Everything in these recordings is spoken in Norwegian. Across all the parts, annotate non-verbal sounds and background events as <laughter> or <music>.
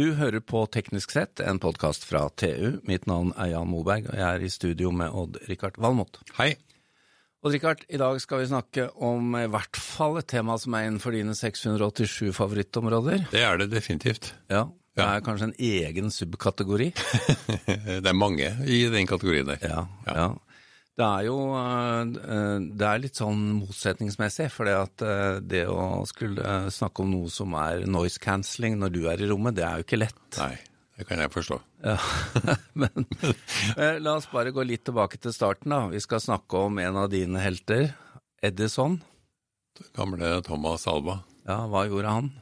Du hører på Teknisk sett, en podkast fra TU. Mitt navn er Jan Moberg, og jeg er i studio med Odd-Rikard Valmot. Hei. Odd-Rikard, i dag skal vi snakke om i hvert fall et tema som er innenfor dine 687 favorittområder. Det er det definitivt. Ja, Det er kanskje en egen subkategori? <laughs> det er mange i den kategorien der. Ja, ja. ja. Det er jo eh, det er litt sånn motsetningsmessig, for det eh, det å skulle snakke om noe som er noise cancelling når du er i rommet, det er jo ikke lett. Nei, det kan jeg forstå. Ja, <laughs> Men eh, la oss bare gå litt tilbake til starten, da. Vi skal snakke om en av dine helter, Edison. Gamle Thomas Alba. Ja, hva gjorde han?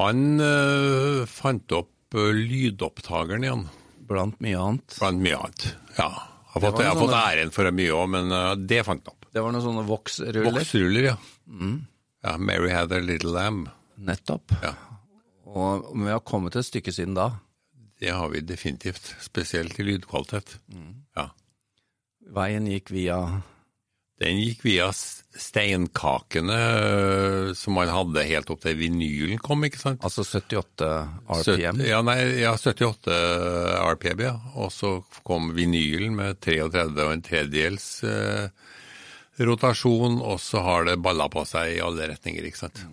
Han øh, fant opp lydopptakeren igjen. Blant mye annet? Blant mye annet, ja. Har fått, jeg har fått æren for mye òg, men uh, det fant han opp. Det var noen sånne voksruller? Voksruller, ja. Mm. ja. Mary had a little lamb. Nettopp. Ja. Og vi har kommet et stykke siden da? Det har vi definitivt, spesielt i lydkvalitet. Mm. Ja. Veien gikk via Den gikk via steinkakene øh, som man hadde helt opp til vinylen kom, ikke sant? Altså 78 RPM? 70, ja, nei, ja, 78 RPM, ja. Og så kom vinylen med 33 og en tredjedels eh, rotasjon, og så har det balla på seg i alle retninger, ikke sant.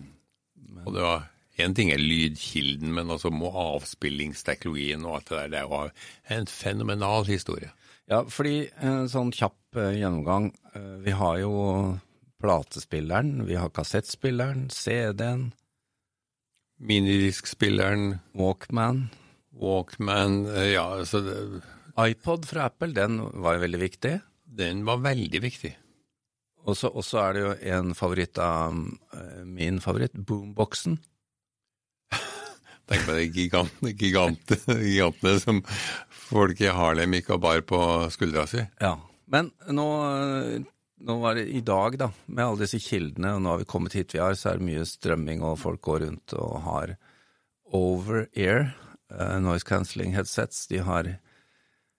Men... Og det var Én ting er lydkilden, men altså må avspillingsteknologien og alt det der, det er en fenomenal historie. Ja, fordi en sånn kjapp uh, gjennomgang. Uh, vi har jo platespilleren, vi har kassettspilleren, CD-en. Minidiskspilleren. Walkman. Walkman, eh, ja altså det, iPod fra Apple, den var jo veldig viktig. Den var veldig viktig. Og så er det jo en favoritt av min favoritt, boomboxen. Tenk på de gigant, gigant, gigantene som folk i Harlem gikk og bar på skuldra si. Ja, men nå, nå var det i dag, da, med alle disse kildene, og nå har vi kommet hit vi har, så er det mye strømming, og folk går rundt og har over-ear uh, noise cancelling headsets. De har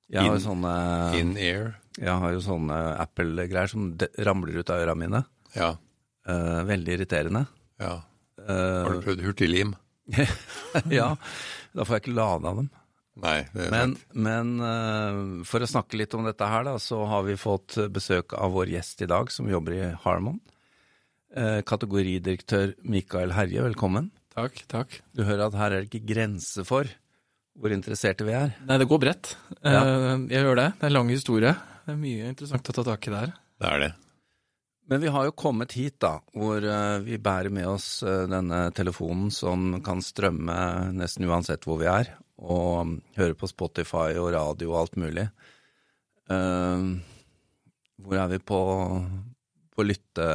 Jeg har jo sånne In-air? Jeg har jo sånne Apple-greier som ramler ut av øra mine. Ja. Uh, veldig irriterende. Ja. Uh, har du prøvd hurtiglim? <laughs> ja, da får jeg ikke lada dem. Nei, det er men, men uh, for å snakke litt om dette her, da, så har vi fått besøk av vår gjest i dag, som jobber i Harmon. Uh, kategoridirektør Mikael Herje, velkommen. Takk, takk. Du hører at her er det ikke grense for hvor interesserte vi er. Nei, det går bredt. Ja. Uh, jeg gjør det. Det er en lang historie. Det er mye interessant å ta tak i der. Det er det. Men vi har jo kommet hit, da, hvor vi bærer med oss denne telefonen som kan strømme nesten uansett hvor vi er, og høre på Spotify og radio og alt mulig. Uh, hvor er vi på, på lytte...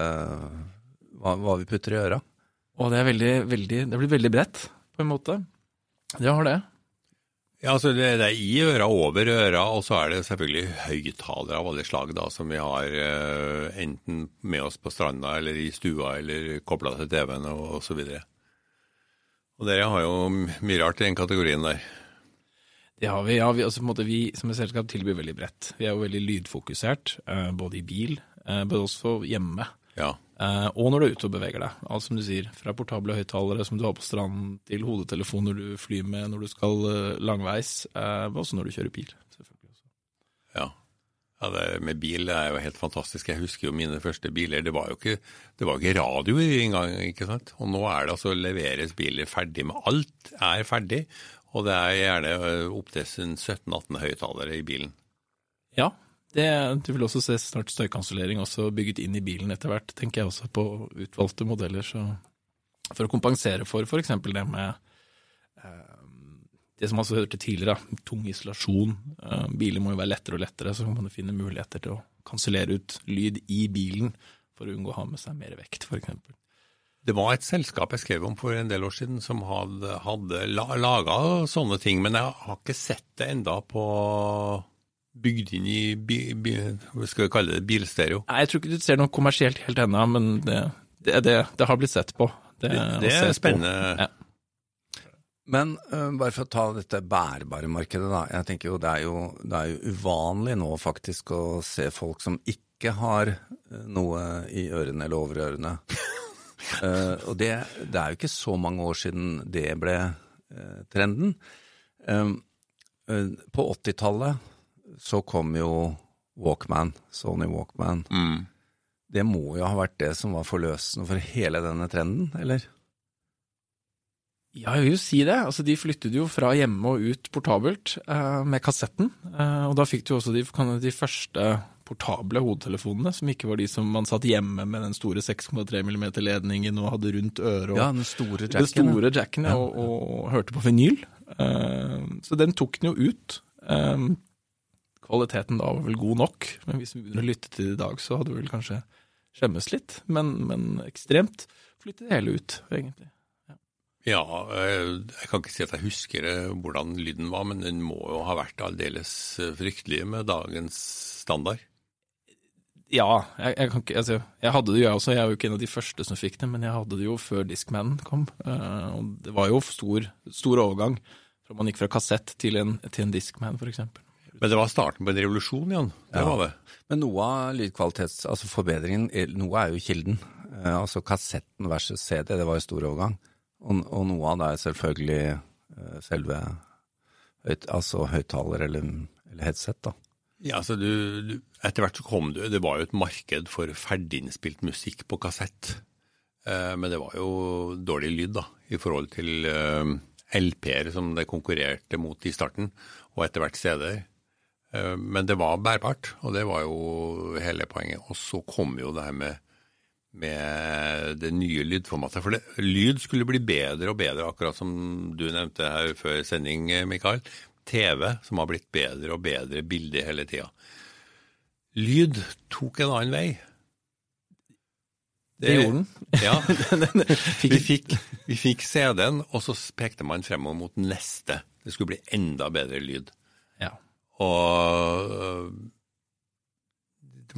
Hva, hva, vi putter i øra? Og det veldig, veldig Det blir veldig bredt, på en måte. Det har det. Ja, altså det, det, er i øra, over øra, og så er det selvfølgelig høyttalere av alle slag da, som vi har eh, enten med oss på stranda eller i stua eller kobla til TV-en og, og så videre. Og dere har jo mye rart i den kategorien der. Det har vi. ja. Vi, altså, vi som et selskap tilbyr veldig bredt. Vi er jo veldig lydfokusert, uh, både i bil, uh, men også hjemme. Ja. Uh, og når du er ute og beveger deg. Alt som du sier, fra portable høyttalere som du har på stranden, til hodetelefoner du flyr med når du skal langveis, og også når du kjører bil. selvfølgelig også. Ja. Ja, det med bil er jo helt fantastisk. Jeg husker jo mine første biler. Det var jo ikke, det var ikke radio engang. ikke sant? Og nå er det altså leveres biler ferdig med alt er ferdig. Og det er gjerne opptil 17-18 høyttalere i bilen. Ja, det, du vil også se snart støykansellering også bygget inn i bilen etter hvert, tenker jeg også på utvalgte modeller. Så for å kompensere for f.eks. det med eh, det som altså hørte tidligere, tung isolasjon. Eh, biler må jo være lettere og lettere, så kan man finne muligheter til å kansellere ut lyd i bilen for å unngå å ha med seg mer vekt, f.eks. Det var et selskap jeg skrev om for en del år siden som hadde, hadde laga sånne ting, men jeg har ikke sett det enda på bygd inn i bi, bi, skal vi kalle det bilstereo. Nei, Jeg tror ikke du ser noe kommersielt helt ennå, men det, det, det, det, har blitt sett på. Det, er spennende. Ja. Men uh, bare for å ta dette bærbare markedet, da. Jeg tenker jo det er jo, det er jo uvanlig nå faktisk å se folk som ikke har noe i ørene eller over ørene. Uh, <laughs> og det, det, er jo ikke så mange år siden det ble trenden. Um, på 80-tallet så kom jo Walkman, Sony Walkman. Mm. Det må jo ha vært det som var forløsende for hele denne trenden, eller? Ja, jeg vil jo si det. Altså, de flyttet jo fra hjemme og ut portabelt eh, med kassetten. Eh, og da fikk du også de, de, første portable hodetelefonene, som ikke var de som man satt hjemme med den store 6,3 mm-ledningen og hadde rundt øret. Og, ja, den store jacken. Den store jacken, ja. og, og, hørte på vinyl. Eh, så den tok den jo ut. Eh, kvaliteten da var vel god nok, men hvis vi begynner å lytte til det i dag, så hadde vi vel kanskje skjemmes litt. Men, men ekstremt flyttet det hele ut, egentlig. Ja, eh, jeg kan ikke si at jeg husker eh, hvordan lyden var, men den må jo ha vært aldeles eh, fryktelig med dagens standard. Ja, jeg, jeg kan ikke altså, Jeg hadde det jo, jeg også. Jeg er jo ikke en av de første som fikk det, men jeg hadde det jo før Discman kom. Og det var jo stor, stor overgang fra man gikk fra kassett til en, til en Discman, f.eks. Men det var starten på en revolusjon, Jan. Det ja. var det. Men noe av lydkvalitets... Altså forbedringen, noe er jo kilden. Altså kassetten versus CD, det var jo stor overgang. Og, og, noe av det er selvfølgelig uh, selve høyt, altså høyttaler eller, eller, headset, da. Ja, altså du, du, Etter hvert så kom du Det var jo et marked for ferdiginnspilt musikk på kassett. Men det var jo dårlig lyd, da, i forhold til eh, LP-er som det konkurrerte mot i starten, og etter hvert CD-er. Men det var bærbart, og det var jo hele poenget. Og så kom jo det her med med det nye lydformatet. For det, lyd skulle bli bedre og bedre, akkurat som du nevnte her før sending, Mikael. TV som har blitt bedre og bedre bilde hele tida. Lyd tok en annen vei. Det, det gjorde den. Ja. <laughs> Vi fikk, vi fikk CD-en, og så pekte man fremover mot neste. Det skulle bli enda bedre lyd. Og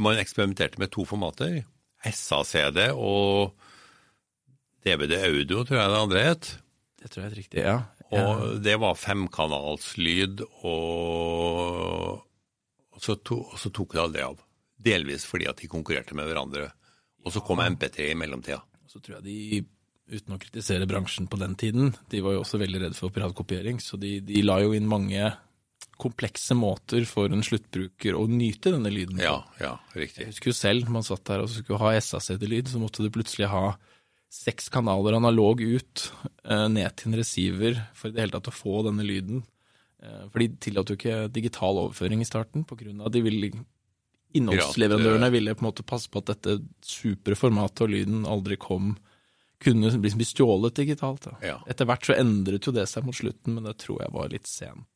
man eksperimenterte med to formater. SA-CD og DVD Audio, tror jeg det andre het. Det tror jeg er riktig, ja. Og det var femkanalslyd, og, og, så to, og, så tok det aldri av. Delvis fordi at de konkurrerte med hverandre. Og så kom MP3 i mellomtida. Så tror jeg de, uten å kritisere bransjen på den tiden, de var jo også veldig redde for piratkopiering, så de, de la jo inn mange komplekse måter for en sluttbruker å nyte denne lyden på. Ja, ja, riktig. Jeg husker jo selv, man satt der og skulle ha SACD-lyd, så måtte du plutselig ha seks kanaler analog ut eh, ned til en receiver for i det hele tatt å få denne lyden. Eh, for de tillot jo ikke digital overføring i starten, på grunn av at de ville innholdsleverandørene ville på en måte passe på at dette supre formatet og lyden aldri kom kunne bli stjålet digitalt. Ja. Etter hvert så endret jo det seg mot slutten, men det tror jeg var litt sent.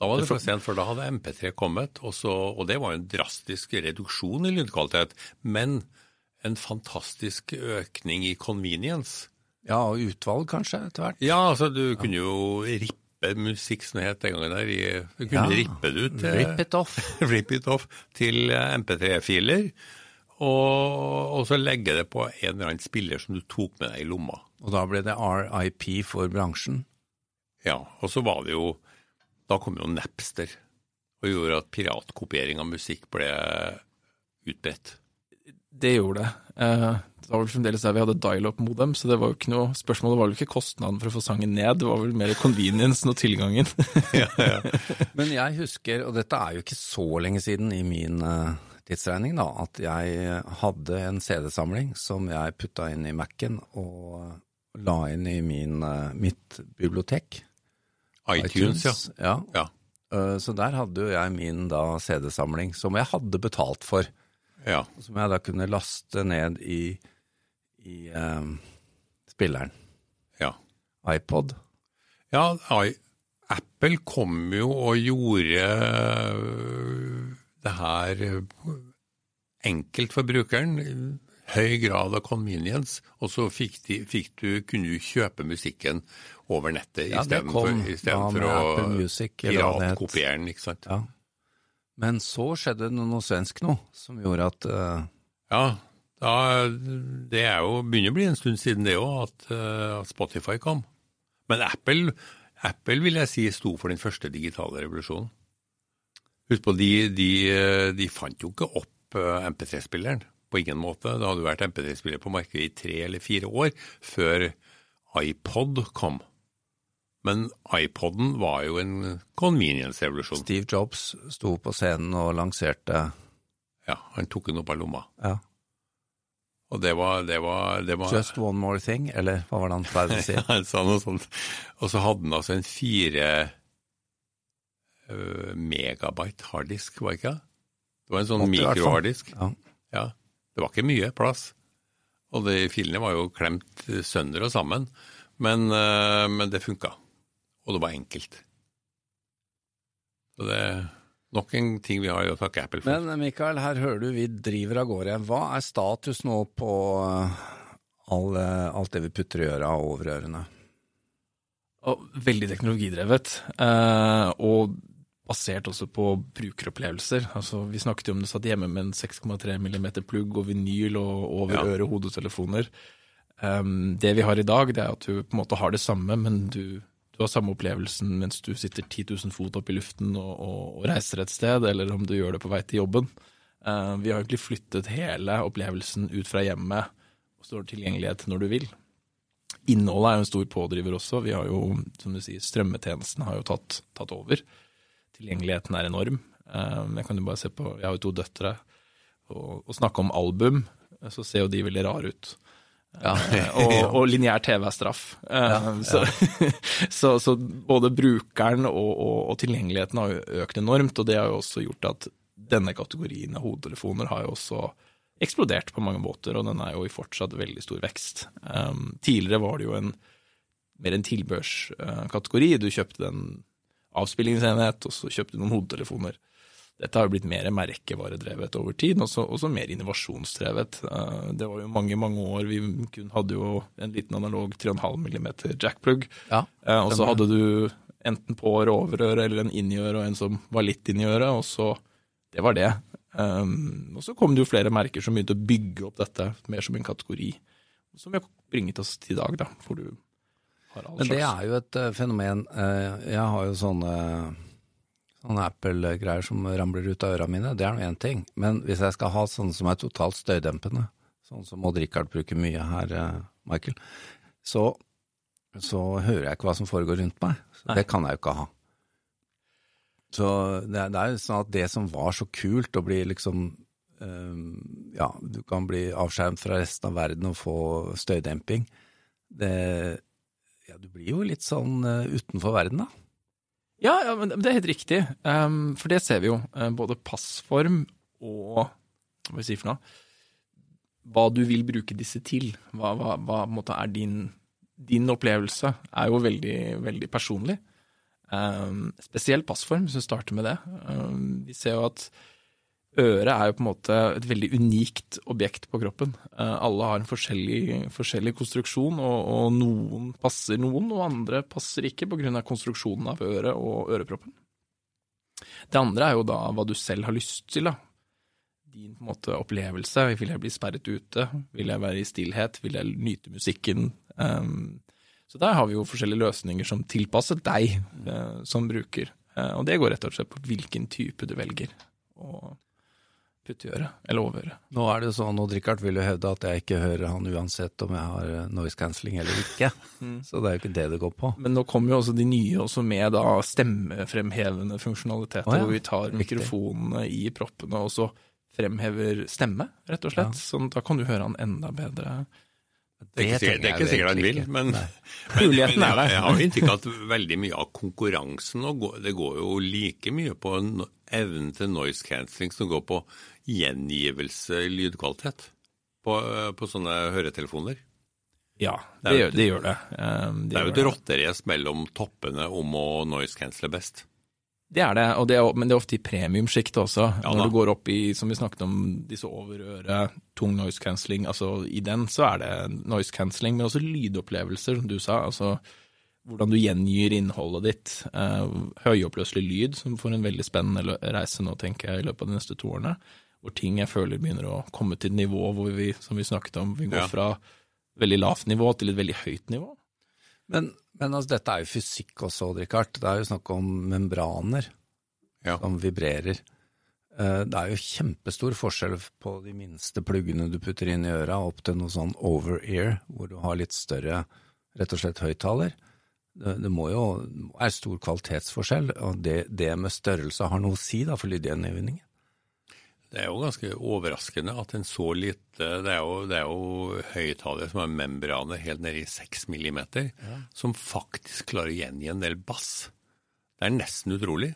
Da var det for sent, for da hadde MP3 kommet, og, så, og det var jo en drastisk reduksjon i lydkvalitet. Men en fantastisk økning i convenience. Ja, og utvalg kanskje, etter hvert. Ja, altså du ja. kunne jo rippe musikk som det het den gangen der. Du kunne ja. rippe det ut til, Rip it off. <laughs> rip it off til MP3-filer. Og, og, så legge det på en eller annen spiller som du tok med deg i lomma. Og da ble det RIP for bransjen? Ja, og så var det jo da kom jo Napster og gjorde at piratkopiering av musikk ble utbredt. Det gjorde det. Eh, det var vel fremdeles der vi hadde dial-up-modem, så det var jo ikke noe, spørsmålet var vel ikke kostnaden for å få sangen ned, det var vel mer convenience og tilgangen. <laughs> ja, ja. Men jeg husker, og dette er jo ikke så lenge siden i min uh, tidsregning, da, at jeg hadde en CD-samling som jeg putta inn i Mac-en og la inn i min, uh, mitt bibliotek iTunes, iTunes ja. ja. Uh, så der hadde jo jeg min CD-samling, som jeg hadde betalt for. Ja. Som jeg da kunne laste ned i, i um, spilleren. Ja. iPod. Ja, I, Apple kom jo og gjorde øh, det her enkelt for brukeren. Høy grad av convenience, og så fikk, de, fikk du, kunne du kjøpe musikken over nettet ja, istedenfor å piratkopiere den. ikke sant? Ja. Men så skjedde det noe svensk nå, som gjorde at uh... Ja, da, det er jo, begynner å bli en stund siden det òg, at, uh, Spotify kom. Men Apple, Apple vil jeg si sto for den første digitale revolusjonen. Husk på, de, de, de fant jo ikke opp uh, MP3-spilleren. På ingen måte. Det hadde vært MP3-spiller på markedet i tre eller fire år før iPod kom. Men iPoden var jo en convenience-revolusjon. Steve Jobs sto på scenen og lanserte Ja, han tok den opp av lomma. ja, Og det var, det var, det var Just One More Thing, eller hva var det han pleide å si? <laughs> Han sa noe sånt. Og så hadde han altså en fire øh, megabyte harddisk, var det ikke det? Det var en sånn mikroharddisk. Ja. Ja. Det var ikke mye plass. Og de filene var jo klemt sønder og sammen. Men, øh, men det funka. Og det var enkelt. Så det er nok en ting vi har å takke Apple for. Men Mikael, her hører du vi driver av gårde. Hva er status nå på eh, all, eh, alt det vi putter i øra og over ørene? Og veldig teknologidrevet, eh, og basert også på brukeropplevelser. Altså, vi snakket jo om du satt hjemme med en 6,3 mm plugg og vinyl og over Ja. øre- hodetelefoner. Um, det vi har i dag, det er at du på en måte har det samme, men du, du har samme opplevelsen mens du sitter 10 000 fot opp i luften og, og, og reiser et sted, eller om du gjør det på vei til jobben. Uh, vi har egentlig flyttet hele opplevelsen ut fra hjemmet og står tilgjengelighet når du vil. Innholdet er jo en stor pådriver også. Vi har jo, som du sier, strømmetjenesten har jo tatt, tatt over. Tilgjengeligheten er enorm. Eh, Jeg kan jo bare se på, jeg har jo to døtre, og snakke om album, så ser jo de veldig rare ut. Ja. Eh, <laughs> og, og lineær TV er straff. Eh, <laughs> Så, <laughs> så, så både brukeren og, og, og tilgjengeligheten har jo økt enormt, og det har jo også gjort at denne kategorien av hodetelefoner har jo også eksplodert på mange måter, og den er jo i fortsatt veldig stor vekst. Um, tidligere var det jo en mer en tilbørskategori. Du kjøpte en avspillingsenhet, og så kjøpte du noen hodetelefoner. Dette har jo blitt mer merkevaredrevet over tid, og så også mer innovasjonsdrevet. Eh, Det var jo mange, mange år vi kun hadde jo en liten analog 3,5 mm jackplug, Ja, Eh, og så hadde du enten på og over øret, eller en inni øret og en som var litt inni øret, og så Det var det. Um, og så kom det jo flere merker som begynte å bygge opp dette mer som en kategori, som vi har bringet oss til i dag, da, hvor du Men det er jo et uh, fenomen. Uh, jeg har jo sånne, sånne Apple-greier som ramler ut av øra mine, det er nå én ting. Men hvis jeg skal ha sånne som er totalt støydempende, sånn som Odd Rikard bruker mye her, uh, Michael, så, så hører jeg ikke hva som foregår rundt meg. Det kan jeg jo ikke ha. Så det, er- det er jo sånn at det som var så kult å bli liksom Ja, du kan bli avskjermet fra resten av verden og få støydemping. Det ja, du blir jo litt sånn eh, utenfor verden, da. Ja, ja, men det er helt riktig. Um, for det ser vi jo. eh, både passform og Hva skal vi si for noe? Hva du vil bruke disse til. Hva, hva, hva måte, er din, din opplevelse, er jo veldig, veldig personlig. Um, spesielt passform, hvis vi starter med det. Um, vi ser jo at øret er jo på en måte et veldig unikt objekt på kroppen. Eh, alle har en forskjellig, forskjellig konstruksjon, og, og noen passer noen, og andre passer ikke pga. konstruksjonen av øret og øreproppen. Det andre er jo da hva du selv har lyst til. da. Din på en måte opplevelse. Vil jeg bli sperret ute? Vil jeg være i stillhet? Vil jeg nyte musikken? Um, så der har vi jo forskjellige løsninger som tilpasser deg uh, som bruker. Uh, og det går rett og slett på hvilken type du velger å putte i øret, eller over øret. Nå er det sånn, og Richard vil jo hevde at jeg ikke hører han uansett om jeg har eh, noise cancelling eller ikke. <laughs> Så det er jo ikke det det går på. Men nå kommer jo også de nye også med da stemmefremhevende funksjonaliteter, oh, ja, hvor vi tar riktig. mikrofonene i proppene og så fremhever stemme, rett og slett. Sånn da kan du høre han enda bedre. Det er ikke, sikkert- det er ikke sikkert han vil, men, <laughs> men, men der. Jeg har inntrykk av at veldig mye av konkurransen nå går, det går jo like mye på evnen til noise cancelling som går på gjengivelse i lydkvalitet på, eh, på sånne høretelefoner. Ja, Det det, det. Gjør det. Um, Det er jo et rotterace mellom toppene om å noise cancele best. Det er det, det er, men det er ofte i premiumsjiktet også. Ja Når du går opp i, som vi snakket om, disse overøret, tung noise cancelling, altså i den så er det noise cancelling, men også lydopplevelser, som du sa. altså hvordan du gjengir innholdet ditt. Eh, høyoppløselig lyd, som får en veldig spennende reise nå, tenker jeg, i løpet av de neste to årene. Hvor ting jeg føler begynner å komme til et nivå hvor vi, som vi snakket om, vi går Ja. fra veldig lavt nivå til et veldig høyt nivå. Men, men altså, dette er jo fysikk også, Richard. Det er jo snakk om membraner Ja. som vibrerer. Eh, Det er jo kjempestor forskjell på de minste pluggene du putter inn i øra, opp til noe sånn over-ear, hvor du har litt større, rett og slett, høyttaler. Det, det må jo være stor kvalitetsforskjell, og det, det med størrelse har noe å si da for lydgjenvinningen. Det er jo ganske overraskende at en så lite Det er jo, det er jo høyttalere som har membraner helt nede i 6 millimeter, som faktisk klarer å gjengi en del bass. Det er nesten utrolig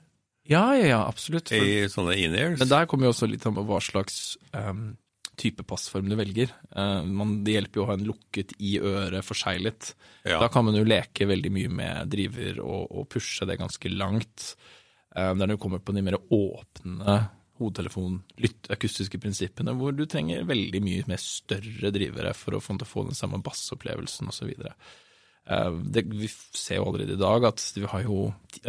Ja, ja, ja, absolutt. For, i sånne in-ears. men der kommer jo også litt an på hva slags ehm, type passform du velger. Eh, man, det hjelper jo å ha en lukket i øret forseglet. Ja. Da kan man jo leke veldig mye med driver og, og pushe det ganske langt. Eh, der når du kommer på de mer åpne hodetelefon-akustiske prinsippene, hvor du trenger veldig mye mer større drivere for å få, den samme bassopplevelsen osv. Uh, vi ser jo allerede i dag at vi har jo ti-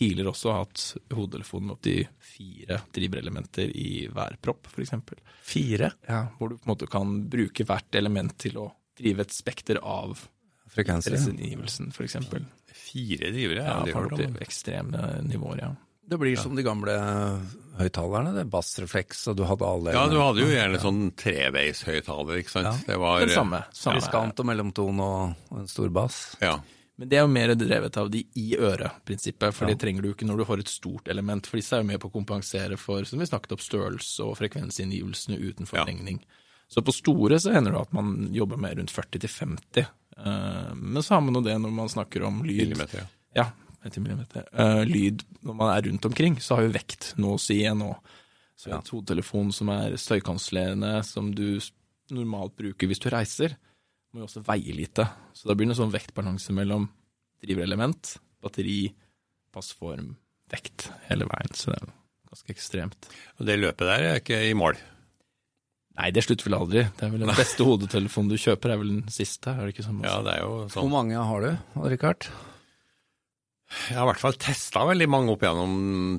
tidligere også hatt hodetelefonen med opptil fire driverelementer i hver propp, f.eks. Fire Ja, hvor du på en måte kan bruke hvert element til å drive et spekter av frekvenser. interessegivelsen, f.eks. Fire drivere, Ja, ja, opp til ekstreme nivåer, ja. Det blir som de gamle høyttalerne, det. Bassrefleks, og du hadde alle Ja, du hadde jo gjerne sånn treveishøyttaler, ikke sant. Ja. Det var Den samme. samme. Riskant og mellomtone og en stor bass. Ja. Men det er jo mer drevet av de i øret-prinsippet, for det trenger du ikke når du har et stort element. For disse er jo med på å kompensere for, som vi snakket opp, størrelse og frekvensinngivelsene uten Ja. forlengning. Så på store så hender det at man jobber med rundt 40 til 50. Eh, men så har man jo det når man snakker om lyd. Millimeter, ja. Ja, 50 millimeter. Eh, lyd når man er rundt omkring, så har jo vekt noe å si ennå. nå. Så Ja. en hodetelefon som er støykansellerende, som du normalt bruker hvis du reiser, må jo også veie lite. Så da blir det en sånn vektbalanse mellom driverelement, batteri, passform, vekt hele veien. Så det er ganske ekstremt. Og det løpet der er ikke i mål. Nei, det slutter vel aldri. Det er vel Den beste hodetelefonen du kjøper, er vel den siste, er det ikke sånn? Ja, det er jo Hvor sånn. mange har du, Richard? Jeg har i hvert fall testa veldig mange opp gjennom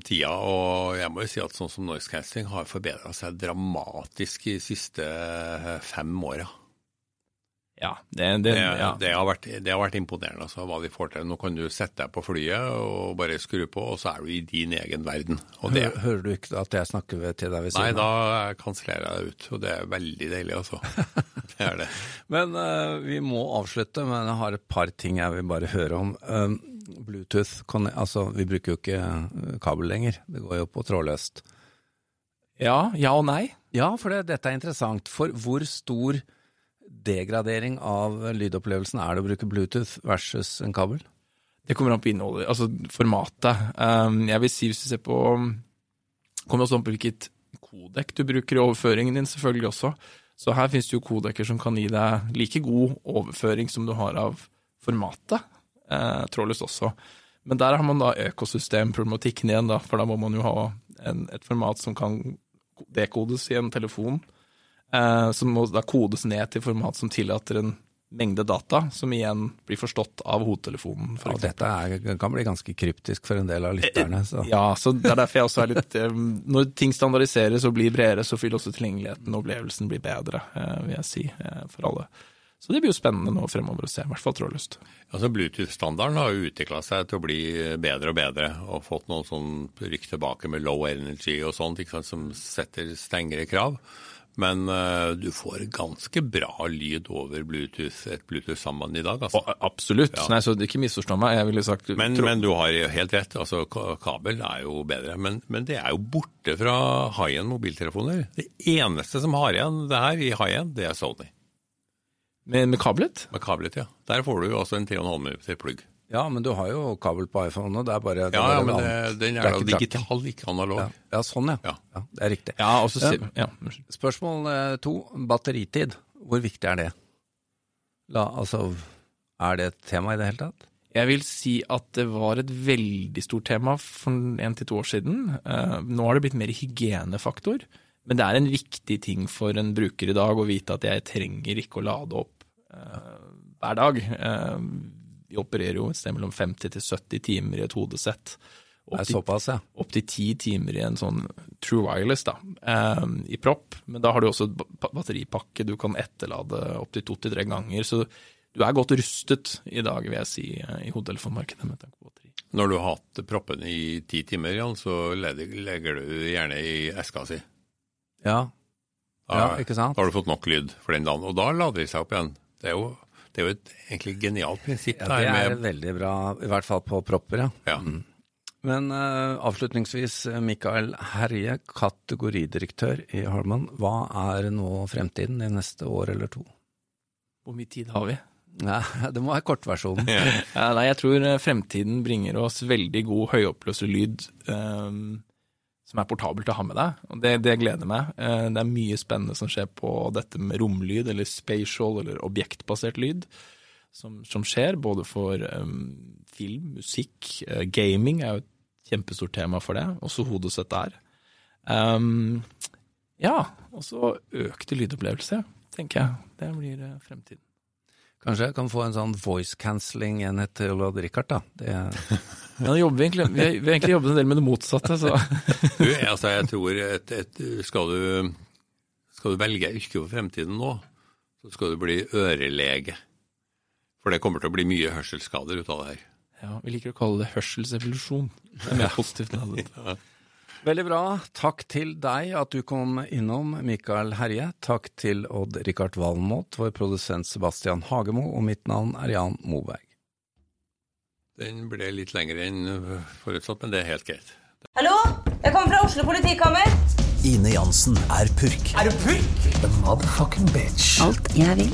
tida, og jeg må jo si at sånn som noise casting har forbedra seg dramatisk de siste fem åra. Ja, det, det, ja. det, har vært, det har vært imponerende altså, hva de får til. Nå kan du sette deg på flyet og bare skru på, og så er du i din egen verden. Og det, Hører, hører du ikke at jeg snakker til deg ved nei, da av? kansellerer jeg deg ut, og det er veldig deilig, altså. <laughs> Det er det. Men uh, vi må avslutte, men jeg har et par ting jeg vil bare høre om. Uh, Bluetooth, altså vi bruker jo ikke eh, kabel lenger, det går jo på trådløst. ja, ja og nei. Ja, for det, dette er interessant. For hvor stor degradering av lydopplevelsen er det å bruke Bluetooth versus en kabel? Det kommer an på innholdet, altså formatet. Um, jeg vil si hvis du ser på kommer også an på hvilket kodek du bruker i overføringen din, selvfølgelig også. Så her finnes det jo kodekker som kan gi deg like god overføring som du har av formatet, eh, trådløst også. Men der har man da økosystemproblematikken igjen, da, for da må man jo ha en, et format som kan dekodes i en telefon, som må da kodes ned til format som tillater en mengde data, som igjen blir forstått av hodetelefonen. For Ja, dette er, kan bli ganske kryptisk for en del av lytterne. Så. Ja, så det er derfor jeg også er litt eh, Når ting standardiseres og blir bredere, så vil også tilgjengeligheten og opplevelsen bli bedre, eh, vil jeg si, eh, for alle. Så det blir jo spennende nå fremover å se, i hvert fall trådløst. Altså Bluetooth-standarden har jo utvikla seg til å bli bedre og bedre, og fått noen sånn rykk tilbake med low energy og sånt, ikke sant, som setter strengere krav. Men uh, du får ganske bra lyd over Bluetooth, et Bluetooth-samband i dag, altså. Absolutt. Ja. Nei, så ikke misforstå meg. Jeg ville sagt Men, men du har helt rett, altså kabel er jo bedre. Men, men det er jo borte fra high-end mobiltelefoner. Det eneste som har igjen det her i high-end, det er Sony. med, med kablet? Med kablet, ja. Der får du jo altså en 3,5 mm plugg. Ja, men du har jo kabel på iPhone, og det er bare Ja, ja, men det, den er er da digital, ikke analog. Ja, ja sånn ja. Ja. ja. Det er riktig. Ja, også, ja. Spørsmål eh, to, batteritid. Hvor viktig er det? La, altså, er det et tema i det hele tatt? Jeg vil si at det var et veldig stort tema for en til to år siden. Eh, Nå har det blitt mer hygienefaktor, men det er en viktig ting for en bruker i dag å vite at jeg trenger ikke å lade opp eh, hver dag. Vi opererer jo et sted mellom 50 til 70 timer i et hodesett. Opp såpass, ja. opptil ti timer i en sånn True Wireless da, eh, i propp. Men da har du også et batteripakke du kan etterlade opptil to til tre ganger. Så du er godt rustet i dag, vil jeg si, eh, i hodetelefonmarkedet med tanke på batteri. Når du har hatt proppen i ti timer, Jan, så legger du gjerne i eska si. Ja, Da, ja ikke sant? da har du fått nok lyd for den dagen, og da lader de seg opp igjen. Det er jo, Det er jo et egentlig genialt prinsipp. Ja, det er med, veldig bra, i hvert fall på propper, ja. ja. Men uh, avslutningsvis, eh, Mikael Herje, kategoridirektør i Harman. Hva er nå fremtiden i neste år eller to? Hvor mye tid har vi? Nei, <laughs> det må være kortversjonen. <laughs> Ja, nei, jeg tror eh, fremtiden bringer oss veldig god høyoppløst lyd ehm, som er portabelt å ha med deg, og det, det gleder meg. Eh, det er mye spennende som skjer på dette med romlyd, eller spatial, eller objektbasert lyd, som, som skjer både for um, film, musikk, uh, gaming er jo et kjempestort tema for det, også hodesett der. Um, ja, og så økte lydopplevelse, tenker jeg. Det blir uh, fremtiden. Kanskje jeg kan få en sånn voice cancelling-enhet til Odd Rikard, da. Det, <laughs> Ja, jobber vi, egentlig, vi, har, vi har egentlig jobbet en del med det motsatte, så <laughs> Du, altså, jeg tror et, et, skal, du, skal du velge yrke for fremtiden nå, så skal du bli ørelege. For det kommer til å bli mye hørselsskader ut av det her. ja, vi liker å kalle det hørselsevolusjon. Det er mer positivt ja. Veldig bra. Takk til deg at du kom innom, Mikael Herje. Takk til Odd-Rikard Valmot, vår produsent Sebastian Hagemo, og mitt navn er Jan Moberg. Den ble litt lengre enn forutsatt, men det er helt greit. Hallo? Jeg kommer fra Oslo politikammer. Ine Jansen er purk. Er du purk? The motherfucking bitch. Alt jeg vil,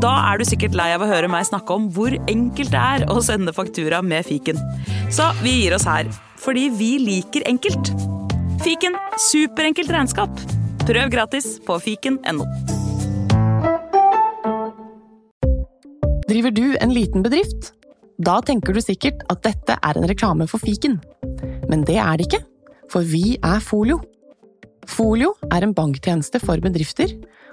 Da er du sikkert lei av å høre meg snakke om hvor enkelt det er å sende faktura med fiken. Så vi gir oss her, fordi vi liker enkelt. Fiken superenkelt regnskap. Prøv gratis på fiken.no. Driver du en liten bedrift? Da tenker du sikkert at dette er en reklame for fiken. Men det er det ikke, for vi er Folio. Folio er en banktjeneste for bedrifter,